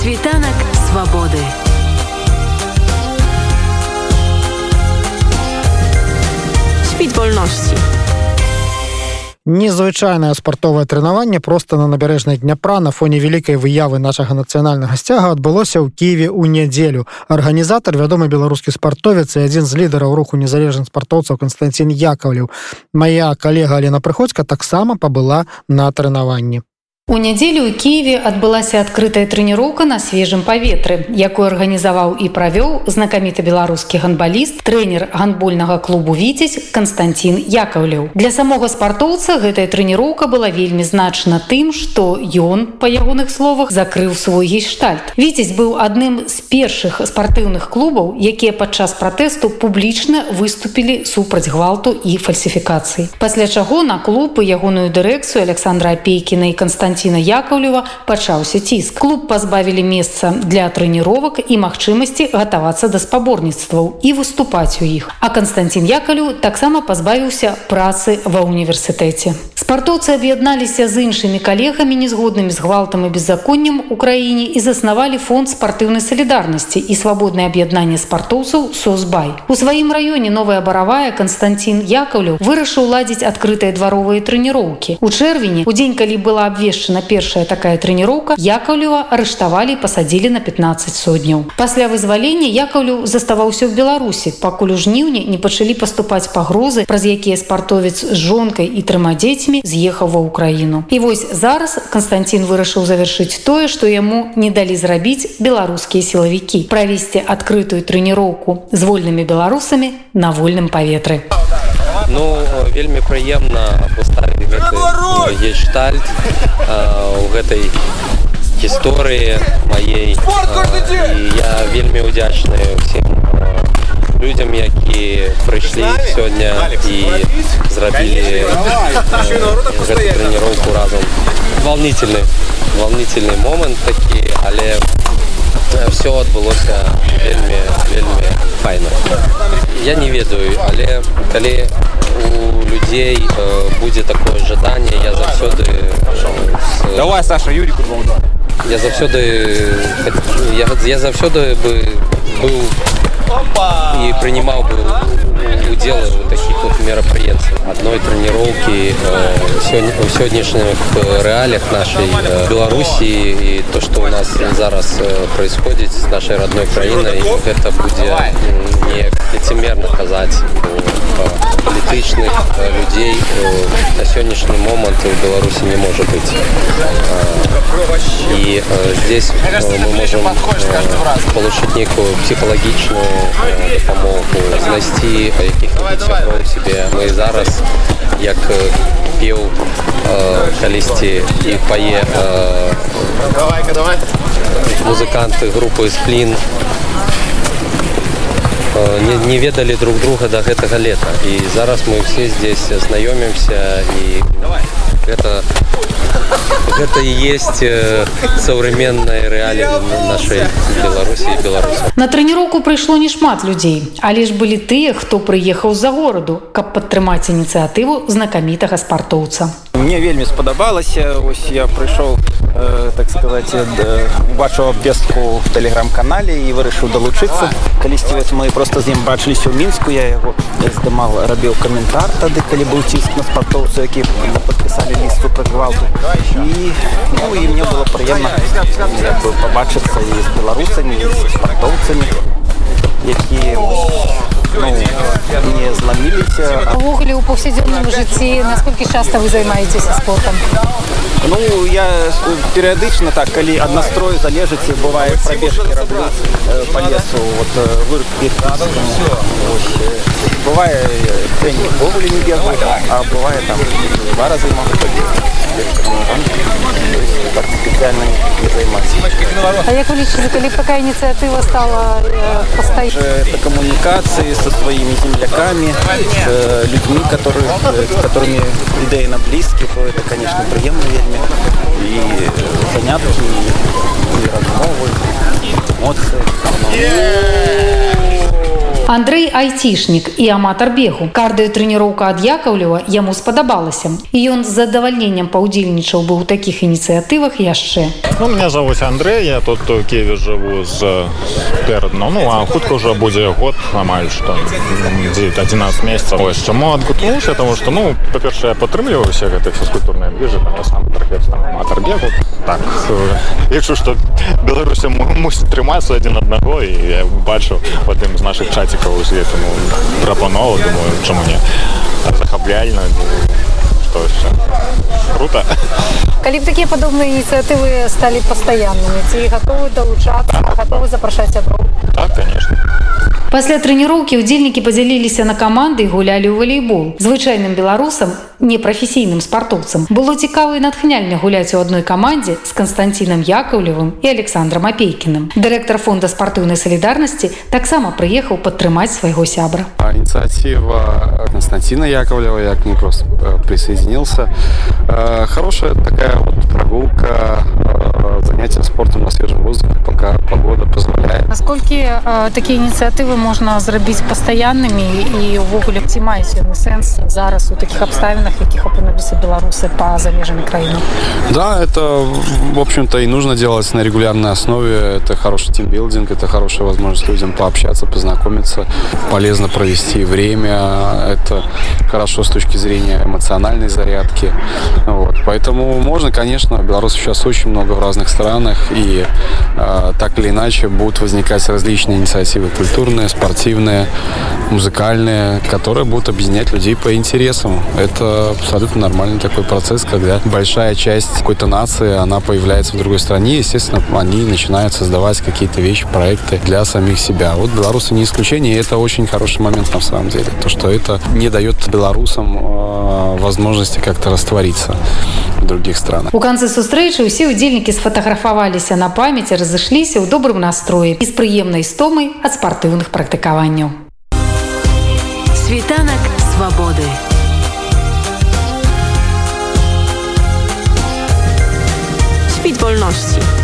Світанак свабоды. Світ вольнасці. Незвычайнае спартовае трэнаванне проста на набярэжнай дняпра на фоне вялікай выявы нашага нацыянальнага сцяга адбылося ў кіеве ў нядзелю. Арганізатар вядомы беларускі спартовец і адзін з лідараў руху незалежных спартоўцаў Константин Яковлев. Мая калега Алена Прыходзька таксама пабыла на трэнаванні. У нядзелю ў Киеве адбылася адкрытая трэніроўка на свежым паветры, якую арганізаваў і правёў знакаміты беларускі гандбаліст, трэнер гандбольнага клубу віцесь Константин Яковлев. Для самога спартоўца гэтая трэніроўка была вельмі значна тым, што ён, па ягоных словах закрыў свой гейштальт. Віцесь быў адным з першых спартыўных клубаў, якія падчас пратэсту публічна выступілі супраць гвалту і фальсіфікацыі. Пасля чаго на клуб і ягоную дырэкцыю Александра Апейкіна і Константина Констанціна Яковлева пачаўся ціск. Клуб пазбавілі месца для трэніровак і магчымасці гатавацца да спаборніцтваў і выступаць у іх. А Константин Яковлю таксама пазбавіўся працы ва універсітэце. Спартоўцы аб'ядналіся з іншымі калегамі незгоднымі з гвалтам і беззаконнем у краіне і заснавалі фонд спартыўнай салідарнасці і свабоднае аб'яднанне спартоўцаў созбай. У сваім раёне новая баравая Константин Яковлю вырашыў ладзіць адкрытыя дваровыя трэніроўкі. У чэрвені у дзень, калі была абвешчана на першая такая трэніроўка якаўлева арыштавалі пасадзілі на 15 сотняў пасля вызвалення якаўлю заставаўся ў беларусі пакуль у жніўні не пачалі паступаць пагрозы праз якія спартовец з жонкай і трыма дзецьмі з'ехаў ва ўкраіну і вось зараз константин вырашыў завяршыць тое што яму не далі зрабіць беларускія сілавікі правесці адкрытую трэніроўку з вольнымі беларусамі на вольным паветры а ну вельмі прыемна паставіць гештальт у гэтай гісторыі маей я вельмі удзячны всем людям які прыйшлі сёння і зрабілі тренировку разом волнительны волнительный момант такі але все адбылося вельмі вельмі файна я не ведаю але калі у людзей э, будзе такое жаданне я заўсёды с... давай саша юрий я заўсёды я, я заўсёды бы быў и принимал бы удел в таких вот мероприятий одной тренировки э, в сегодняшних реалиях нашей э, белоруссии и то что у нас зараз э, происходит с нашей родной краиной это будет не лицемерно сказать політычных людей на сённяшні момант у беларуси не может быть и здесь мы можем получить некую психологичную дапамогу знайсці якіх себе мы зараз як пеў калісьці і пае музыканты групы сплін не, не ведалі друг друга до гэтага лета і зараз мы все здесь знаёмімся і это гэта і есть э, современная реалія нашай беларусі беларус на трэніроўку прыйшло не шмат людзей але ж былі тыя хто прыехаў за гораду каб падтрымаць ініцыятыву знакамітага спартоўца мне вельмі спадабалася ось я прыйшоў э, так сказать убачыў пестку в тэлеграм-канале і вырашыў далучыцца калісьці вось мы просто з ім бачыліся ў мінску я яго здымал рабіў каментар тады калі быў ціск на спартоўцу які подпісалі лісту пра гвалту і ну і мне было прыемна побачыцца і з беларусамі спартоўцамі якія ну, не зламіліся увогуле у паўсядзённым жыцці насколькі часта вы займаецеся спортом ну я перыядычна так калі ад настрою залежыць бывае пробежкі раблю э, по лесу вот выр бывае тренінг не бегаю а бывае там два разы могу побегать специально займаться. А як вы лічыце, калі такая инициатива стала э, постоянной? Это коммуникации со своими земляками, с э, людьми, которые, э, с которыми идейно близки, то это, конечно, вельми. И занятки, и размовы, эмоции. Yeah! Андрей айцішнік і аматар бегу. Кардыётрэніроўка ад Якаўлева яму спадабалася. І ён з задавальненнем паўдзельнічаў бы ў такіх ініцыятывах яшчэ. Ну, меня зовут Андрей, я тут у Киеве живу з передно. Ну, а хутка уже будет год, амаль что, 11 месяцев. Ось, чому отгукнувся, тому що, ну, по-перше, я підтримую всі ці фізкультурні движі, там, я сам трохи там, аматор бегу. Так, якщо що, Білорусі мусить триматися один одного, і я бачу в одним з наших чатиків у світі, тому пропонував, думаю, чому ні. Захабляльно, что еще. Круто. Калі б такія падобныя ініцыятывы сталі пастаяннымі ці гатовы далучацца гатовы запрашаць сяброў Так, конечно. Пасля трэніроўкі ўдзельнікі падзяліліся на каманды і гулялі ў валейбол. Звычайным беларусам, непрафесійным спартоўцам было цікава і натхняльна гуляць у адной камандзе з Канстанцінам Якаўлевым і Александром Апейкіным. Дырэктар фонда спартыўнай салідарнасці таксама прыехаў падтрымаць свайго сябра. Инициатива Константина Яковлева, я к ней просто э, присоединился. Э, Хорошая такая вот прогулка, э, занятие спортом на свежем воздухе, пока погода позволяет. Наколькі такія ініцыятывы можна зрабіць пастаяннымі і ўвогуле ці маюць яны сэнс зараз у такіх абставінах якіх апынуліся беларусы па за межамі краіны Да, это, в общем-то, и нужно делать на регулярной основе. Это хороший тимбилдинг, это хорошая возможность людям пообщаться, познакомиться, полезно провести время. Это хорошо с точки зрения эмоциональной зарядки. Вот. Поэтому можно, конечно, белорусов сейчас очень много в разных странах, и э, так или иначе будут возникать различные инициативы культурные, спортивные, музыкальные, которые будут объединять людей по интересам. Это абсолютно нормальный такой процесс, когда большая часть какой-то нации, она появляется в другой стране, естественно, они начинают создавать какие-то вещи, проекты для самих себя. Вот белорусы не исключение, и это очень хороший момент на самом деле. То, что это не дает белорусам э, возможности как-то раствориться других странах. У канцы сустрэчы ўсе ўдзельнікі сфотаграфаваліся на памяць і разышліся ў добрым настроі і з прыемнай стомай ад спартыўных практыкаванняў. Світанак свабоды. Świt wolności.